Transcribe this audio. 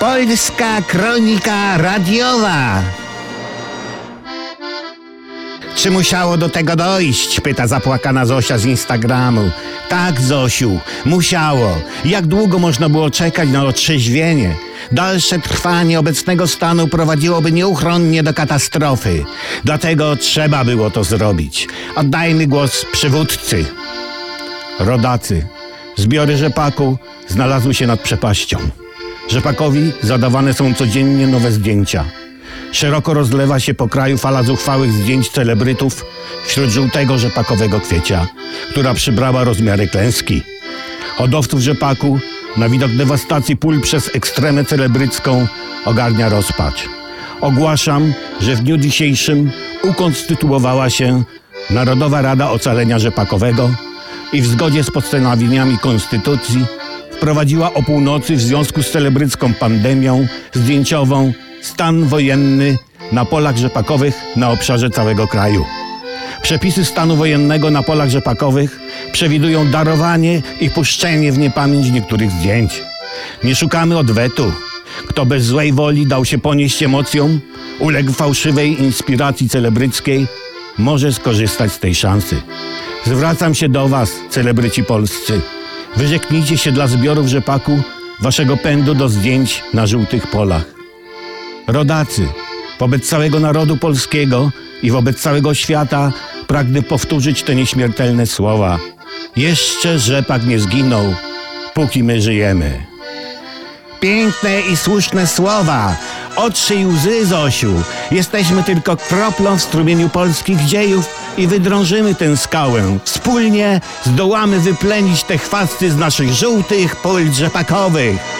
Polska Kronika Radiowa. Czy musiało do tego dojść? Pyta zapłakana Zosia z Instagramu. Tak, Zosiu, musiało. Jak długo można było czekać na otrzeźwienie? Dalsze trwanie obecnego stanu prowadziłoby nieuchronnie do katastrofy. Dlatego trzeba było to zrobić. Oddajmy głos przywódcy. Rodacy. Zbiory rzepaku znalazły się nad przepaścią. Rzepakowi zadawane są codziennie nowe zdjęcia. Szeroko rozlewa się po kraju fala zuchwałych zdjęć celebrytów wśród żółtego rzepakowego kwiecia, która przybrała rozmiary klęski. Hodowców rzepaku na widok dewastacji pól przez ekstremę celebrycką ogarnia rozpacz. Ogłaszam, że w dniu dzisiejszym ukonstytuowała się Narodowa Rada Ocalenia Rzepakowego i w zgodzie z postanowieniami Konstytucji wprowadziła o północy w związku z celebrycką pandemią zdjęciową stan wojenny na polach rzepakowych na obszarze całego kraju. Przepisy stanu wojennego na polach rzepakowych przewidują darowanie i puszczenie w niepamięć niektórych zdjęć. Nie szukamy odwetu. Kto bez złej woli dał się ponieść emocjom, uległ fałszywej inspiracji celebryckiej, może skorzystać z tej szansy. Zwracam się do Was, celebryci polscy. Wyrzeknijcie się dla zbiorów rzepaku waszego pędu do zdjęć na żółtych polach. Rodacy, wobec całego narodu polskiego i wobec całego świata pragnę powtórzyć te nieśmiertelne słowa. Jeszcze rzepak nie zginął, póki my żyjemy. Piękne i słuszne słowa. Otrzyj łzy, Zosiu. Jesteśmy tylko kroplą w strumieniu polskich dziejów i wydrążymy tę skałę. Wspólnie zdołamy wyplenić te chwasty z naszych żółtych pól rzepakowych.